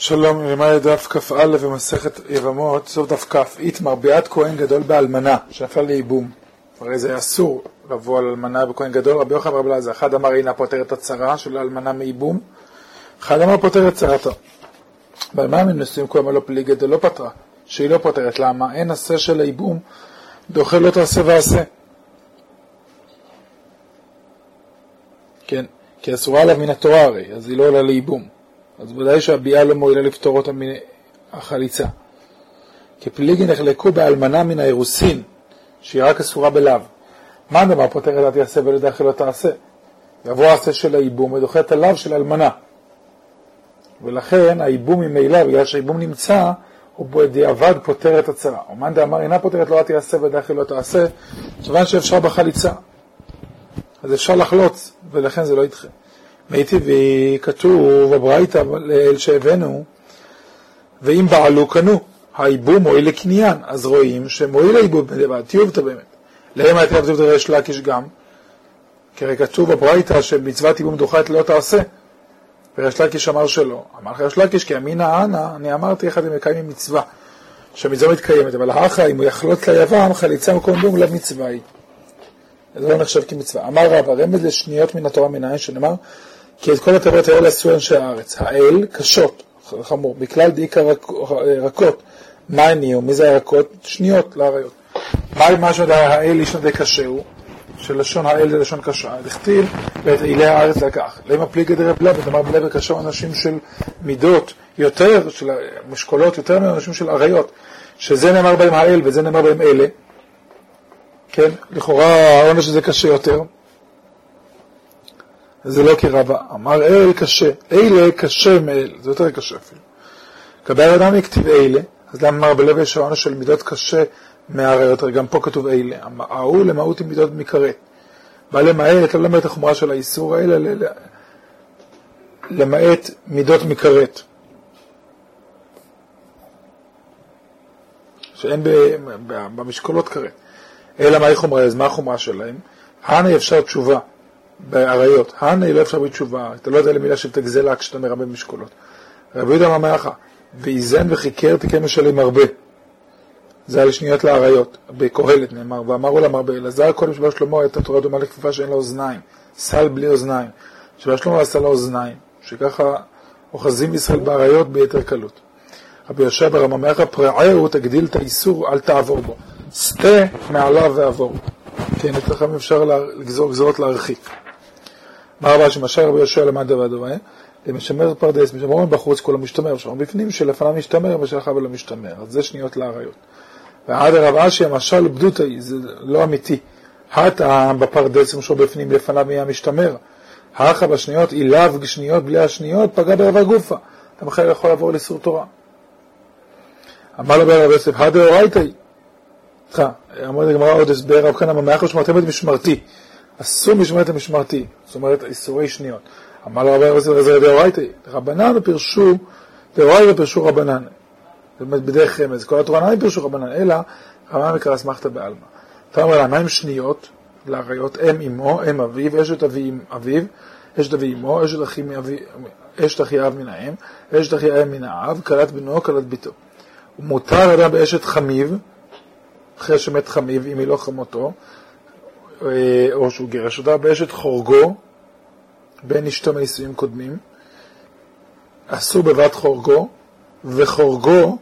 שלום, למד דף כ"א במסכת יבמות, סוף דף כ', איתמר ביאת כהן גדול באלמנה, שנפל לייבום. הרי זה אסור לבוא על אלמנה בכהן גדול, רבי יוחנן רבי אלעזר, אחד אמר אינה פותרת הצרה של האלמנה מייבום, אחד אמר פותרת צרתה. באלמנה מנוסים כהן לא פליגי דלא פתרה, שהיא לא פותרת, למה? אין עשה של הייבום, דוחה לא תעשה ועשה. כן, כי אסורה עליו מן התורה הרי, אז היא לא עולה לייבום. אז ודאי שהביאה לא מועילה לפתור אותה מהחליצה. כי פליגי נחלקו באלמנה מן האירוסין, שהיא רק אסורה בלאו. מה הדבר פותר את יעשה ולדעך לא תעשה? יבוא העשה של הייבום ודוחה את הלאו של אלמנה. ולכן הייבום ממילא, בגלל שהייבום נמצא, הוא בדיעבד פותר את הצרה. אומן דאמר אינה פותרת לא תעשה ולדעך לא תעשה, כיוון שאפשר בחליצה. אז אפשר לחלוץ, ולכן זה לא ידחה. מיטיבי כתוב בברייתא לאל שהבאנו, ואם בעלו קנו, הייבום מועיל לקניין, אז רואים שמועיל הייבום בלבד, טיובתא באמת. להם הייתה עבדות ריש לקיש גם, כי הרי כתוב בברייתא שמצוות ייבום דוחת לא תעשה, וריש לקיש אמר שלא. אמר לך ריש לקיש כי אמינא אנא, אני אמרתי איך אתם מקיימים מצווה, שהמצווה מתקיימת, אבל האחא אם הוא יחלוט ליבם, חליצה מקום בום לאו מצווה היא. זה לא נחשב כמצווה. אמר רב, הרמז לשניות מן התורה מנין, שנאמר, כי את כל התיבות האלה עשו אנשי הארץ. האל, קשות, חמור, בכלל דעיקר רכות. מה הניעו? מי זה הרכות? שניות לאריות. מה מה שעוד האל איש נדי קשה הוא? שלשון האל זה לשון קשה. דכתיב ואת אילי הארץ לקח. למה פליגי דרב לב? אמר בלב וקשה אנשים של מידות יותר, של משקולות יותר מאנשים של אריות. שזה נאמר בהם האל וזה נאמר בהם אלה. כן, לכאורה העונש הזה קשה יותר. זה לא כרבה. אמר אל קשה, אלה קשה מאל, זה יותר קשה אפילו. לגבי האדם הכתיב אלה, אז למה אמר בלב יש העונש של מידות קשה מהאריות, גם פה כתוב אלה. ההוא למהות עם מידות מכרת. בא למעט, לא למעט החומרה של האיסור האלה, למעט מידות מכרת. שאין במשקולות כרת. אלא מהי חומרה? אז מה החומרה שלהם? הנה אפשר תשובה באריות. הנה לא אפשר בתשובה. אתה לא יודע למילה של תגזלה כשאתה מרבה במשקולות. רבי יהודה אמר לך, ואיזן וחיקר תקן משלם הרבה. זה על שניות לאריות, בקהלת נאמר, ואמרו למרבה, אלעזר קודם שבא שלמה הייתה תורה דומה לכפיפה שאין לה אוזניים, סל בלי אוזניים, שבא שלמה עשה לה אוזניים, שככה אוחזים ישראל באריות ביתר קלות. רבי יושב ברממך פרעהו תגדיל את האיסור, אל תעבור בו. סטה מעליו ועבור. כן, את לכם אפשר לגזור גזרות להרחיק. מה רבה שמשל רבי יהושע למד דבר דומה, למשמר פרדס, משמר בחוץ כולו משתמר, שם בפנים שלפניו משתמר ושלך ולא משתמר, אז זה שניות לאריות. ועד הרב אשי המשל בדותאי, זה לא אמיתי. הטעם בפרדס משהו בפנים לפניו יהיה משתמר. האחה בשניות אילב שניות בלי השניות פגע ברבע גופה. אתה בכלל יכול לעבור לאיסור תורה. אמר לו ברב יוסף, הדאורייתאי. סליחה, אמר לגמרא עוד הסבר, רב כהנא ממח ושמרתם את משמרתי. אסור משמרת המשמרתי, זאת אומרת איסורי שניות. אמר לו רבי יוסף רזר דאורייתאי, רבנן פירשו, דאורייתא פירשו רבנן. זאת אומרת בדרך רמז, כל התורה לא פירשו רבנן, אלא רבנן מקרא אסמכתא בעלמא. אתה אומר לה, מה עם שניות לאריות? אם אמו, אם אביו, אשת אבי אביו, אשת אבי אמו, אשת אחי מאבי, אשת אחי אב מן האם, אשת אחי האם מן האב, כלת בנו, כלת ביתו. מותר אדם באשת חמיב, אחרי שמת חמיב, אם היא לא חמותו, או שהוא גירש אותה, באשת חורגו, בן אשתו מנישואים קודמים, אסור בבת חורגו, וחורגו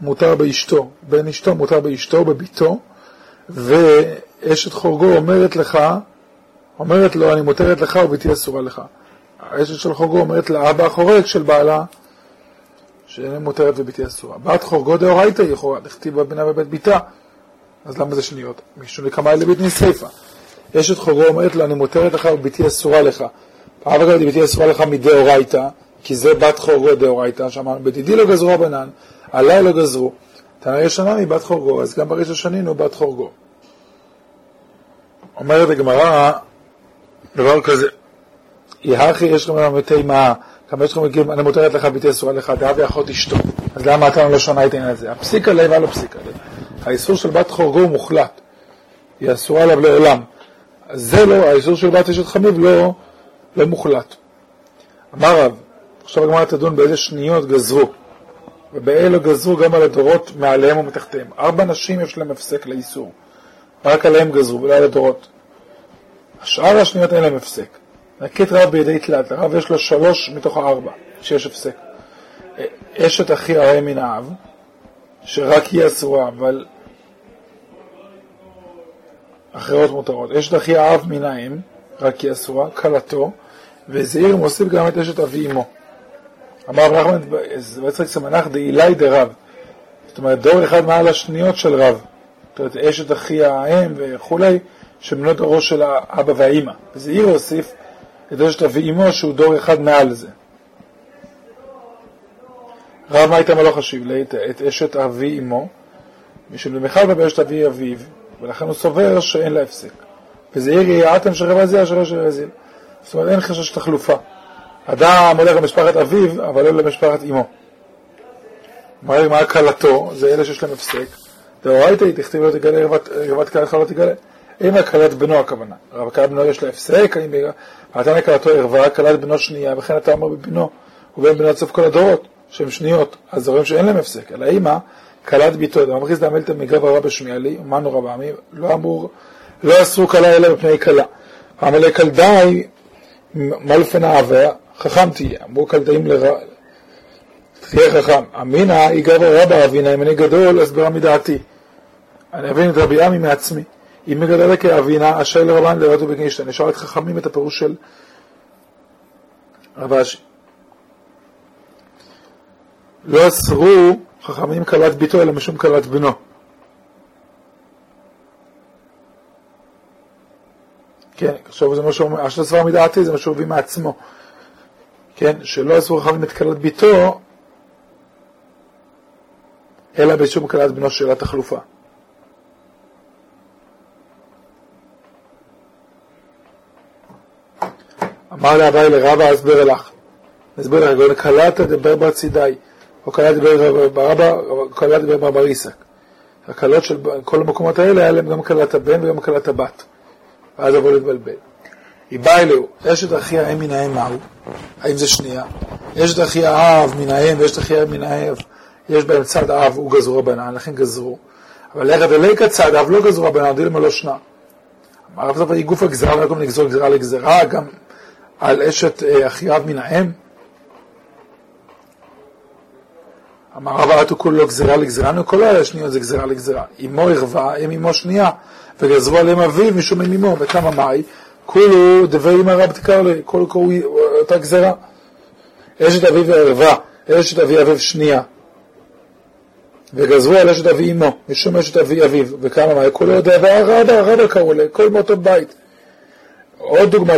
מותר באשתו, בן אשתו מותר באשתו, בביתו, ואשת חורגו אומרת לך, אומרת לו, אני מותרת לך וביתי אסורה לך. האשת של חורגו אומרת לאבא החורג של בעלה, שאין מותרת וביתי אסורה. בת חורגו דאורייתא יכולה, לכתיב בבינה בבית ביתה. אז למה זה שניות? משום לקמאי לבית סיפא. אשת חורגו אומרת לו, אני מותרת לך וביתי אסורה לך. אבא גבי ביתי אסורה לך מדאורייתא, כי זה בת חורגו דאורייתא, שאמרנו, בדידי לא גזרו הבנן, עליי לא גזרו. תנא ישנה מבת חורגו, אז גם בריש השנינו בת חורגו. אומרת הגמרא, דבר כזה, יהכי יש לכם מתי מה, כמה יש לכם מגיעים, אני מותרת לך ביתי אסורה לך, דאבי אחות אשתו. אז למה אתה לא שונה את העניין הזה? הפסיק עליה ולא פסיק עליה. האיסור של בת חורגו הוא מוחלט. היא אסורה עליו לעולם. זה לא, האיסור של בת אשת חמיב לא, לא מוחלט. אמר רב, עכשיו הגמרא תדון באיזה שניות גזרו. ובאלו גזרו גם על הדורות מעליהם ומתחתיהם. ארבע נשים יש להם הפסק לאיסור, רק עליהם גזרו ולא על הדורות. השאר השניות אין להם הפסק. נקית רב בידי תלת, הרב יש לו שלוש מתוך הארבע שיש הפסק. אשת אחי הרי מן האב, שרק היא אסורה, אבל אחרות מותרות. אשת אחי האב מן האם, רק היא אסורה, כלתו, וזעיר מוסיף גם את אשת אבי אמו. אמר רב נחמן בצריק סמנח דאילי דרב. זאת אומרת, דור אחד מעל השניות של רב. זאת אומרת, אשת אחי האם וכולי, שמנות הראש של האבא והאימא. וזעיר הוסיף את אשת אבי אמו, שהוא דור אחד מעל זה. רב מה הייתה מלוך חשיב את אשת אבי אמו, משום דמחל בה אבי אביו, ולכן הוא סובר שאין לה הפסק. וזה עיר יעתם של רבזיל אשר של רזיל. זאת אומרת, אין חשש תחלופה. אדם הולך למשפחת אביו, אבל לא למשפחת אמו. מה מה כלתו? זה אלה שיש להם הפסק. דאורייתא היא תכתיב לא תגלה, רבת כלתך לא תגלה. אם הכלת בנו הכוונה. רב כלת בנו יש לה הפסק, נתן לכלתו ערווה, כלת בנו שנייה, וכן אתה אומר בבנו, ובין בנו עד סוף כל הדורות. שהן שניות, אז רואים שאין להם הפסק, אלא אימא, כלת ביתו, דמכריז דאמלתא מגרב הרבה בשמיע לי, ומנו רבה עמי, לא אמור, לא אסרו כלה אלא בפני כלה. אמר כלדאי, מלפן אהבה, חכם תהיה, אמרו כלדאים לרע, תהיה חכם. אמינא, היא גרבה רבה אבינה, אם אני גדול, אסברה מדעתי. אני אבין את רבי עמי מעצמי. אם מגדל כאבינה, אשר לרבן לראות ובגנישתא. אני אשאל את חכמים את הפירוש של רב אשי. לא אסרו חכמים כלת ביתו אלא משום כלת בנו. כן, עכשיו זה מה שאומר, אשר סבר מדעתי זה מה שהוא הביא מעצמו. כן, שלא אסרו חכמים את כלת ביתו, אלא בשום כלת בנו שאלה תחלופה. אמר לאביי לרבה אסבר לך. אסבר לך, כלת דבר בצידי. או קלה דיבר ברבא, או קלה דיבר ברבריסק. הקלות של כל המקומות האלה, היה להם גם קלת הבן וגם קלת הבת. ואז יבוא להתבלבל. היא באה אלוהו, אשת אחי האם מן האם מהו? האם זה שנייה? אשת אחי האב מן האם ואשת אחי מן האב, יש בהם צד אב, הוא גזרו רבנן, לכן גזרו. אבל לכת אליקה צד אב לא גזרו רבנן, דילמה לא שנה. אמר רב זבה היא גוף הגזרה, לא יכולים לגזור גזרה לגזרה, גם על אשת אה, אחי אב מן האם. אמר רב ארתו כולו גזירה לגזירה, נו כל השניות זה גזירה לגזירה. אמו ערווה, אם אמו שנייה, וגזרו עליהם אביו משום עם אמו, וכמה מאי, כולו דבר עם הרב תקרא לי, כל קוראו אותה גזירה. אשת אביו וערווה, אשת אבי אביו שנייה. וגזרו על אשת אבי אמו, משום אשת אבי אביו, וכמה מאי, כולו דבר רבה, רבה קראו לי, כל מאותו בית. עוד דוגמה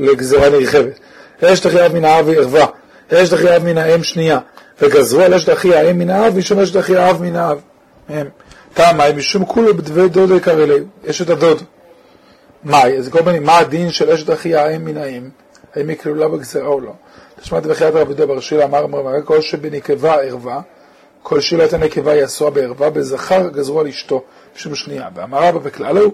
לגזירה נרחבת. אשת אחי אב מן האב וערווה, אשת אחי אב מן האם שנייה. וגזרו על אשת אחי האם מן האב, משום אשת אחי האב מן האב. תמה, משום כולו בדבי דוד יקרא אליהו, אשת הדוד. מאי, אז כל מיני, מה הדין של אשת אחי האם מן האם? האם היא כלולה בגזרה או לא? תשמע את בחיית רבי דובר שילה אמר אמר כל שבנקבה ערווה, כל שילת הנקבה היא אסורה בערווה, בזכר גזרו על אשתו, בשום שנייה. ואמר רבא וכללו,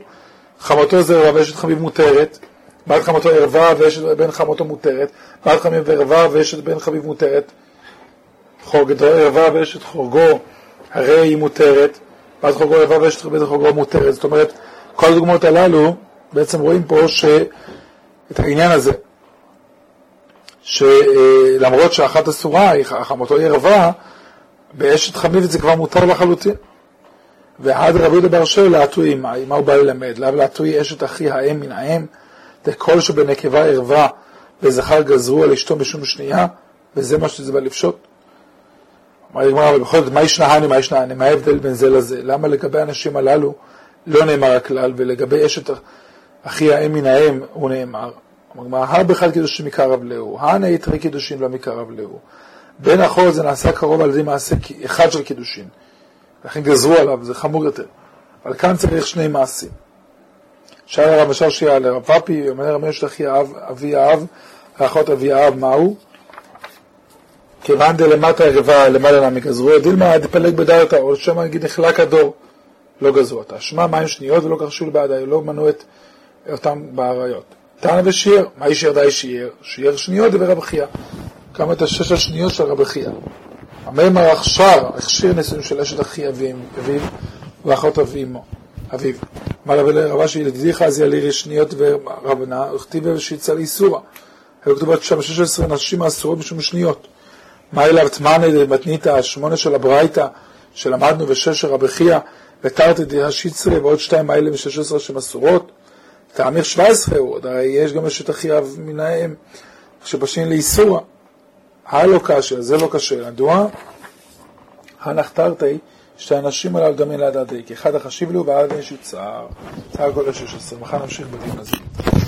חמותו ערווה ואשת חביב מותרת, בת חמותו ערווה ואשת בן חמותו מותרת, בת חמיב ערווה ואשת בן חביב מותרת. חוגדו ערווה ואשת חוגו, הרי היא מותרת, ואז חוגו ערווה ואשת חוגו מותרת. זאת אומרת, כל הדוגמאות הללו, בעצם רואים פה ש... את העניין הזה, שלמרות שאחת אסורה, חמותו היא ערווה, באשת חמיבת זה כבר מותר לחלוטין. ועד רבי דבר שואל לעטוי מה, מה הוא בא ללמד? לאו לעטוי אשת אחי האם מן האם, דכל שבנקבה ערווה וזכר גזרו על אשתו בשום שנייה, וזה מה שזה בא לפשוט. הגמרא, בכל זאת, מה ישנהני, מה ישנהני, מה ההבדל בין זה לזה? למה לגבי האנשים הללו לא נאמר הכלל, ולגבי אשת אחי האם מן האם הוא נאמר? הגמרא, הר בכלל קידושים מקרב להו, הנה יתרי קידושים לא מקרב להו. בין החור זה נעשה קרוב על ידי מעשה אחד של קידושין. לכן גזרו עליו, זה חמור יותר. אבל כאן צריך שני מעשים. שאל הרב אשר שיעה לרב פאפי, אומר רבי יש אחי אבי האב, האחות אבי האב, מהו? כיוון דלמטה ערווה למעלה נמי גזרו, דילמה דפלג בדרתא, או שמא נגיד נחלק הדור, לא גזרו אותה. שמע מים שניות ולא כרשו לבעדי, לא מנו את אותם באריות. תנא ושיר, מה ישיר די שיר? שיר שניות דבר רב חייא. כמה את השש השניות של רב חייא. המימר עכשיו הכשיר נישואים של אשת אחי אביו ואחות אביו. אביו. אמר רבה שידידיך אז יאלי רשניות ורבנה, וכתיב ושיצא לאיסורה. היו כתובות שם 16 נשים האסורות בשום שניות. אליו תמנה מתנית השמונה של הברייתא, שלמדנו של רבי חייא, ותרתי דה שיצרי ועוד שתיים האלה משש עשרה שהן אסורות. תאמיר שבע עשרה הוא, עוד הרי יש גם אשת אחי אב מן האם, שבשין לאיסורה. הלא קשה, זה לא קשה. מדוע? הנחתרתי שהאנשים עליו גם אין לדעתי, כי אחד החשיב לו ועד יש צער. צער כל השש עשרה. מחר נמשיך בדיון הזה.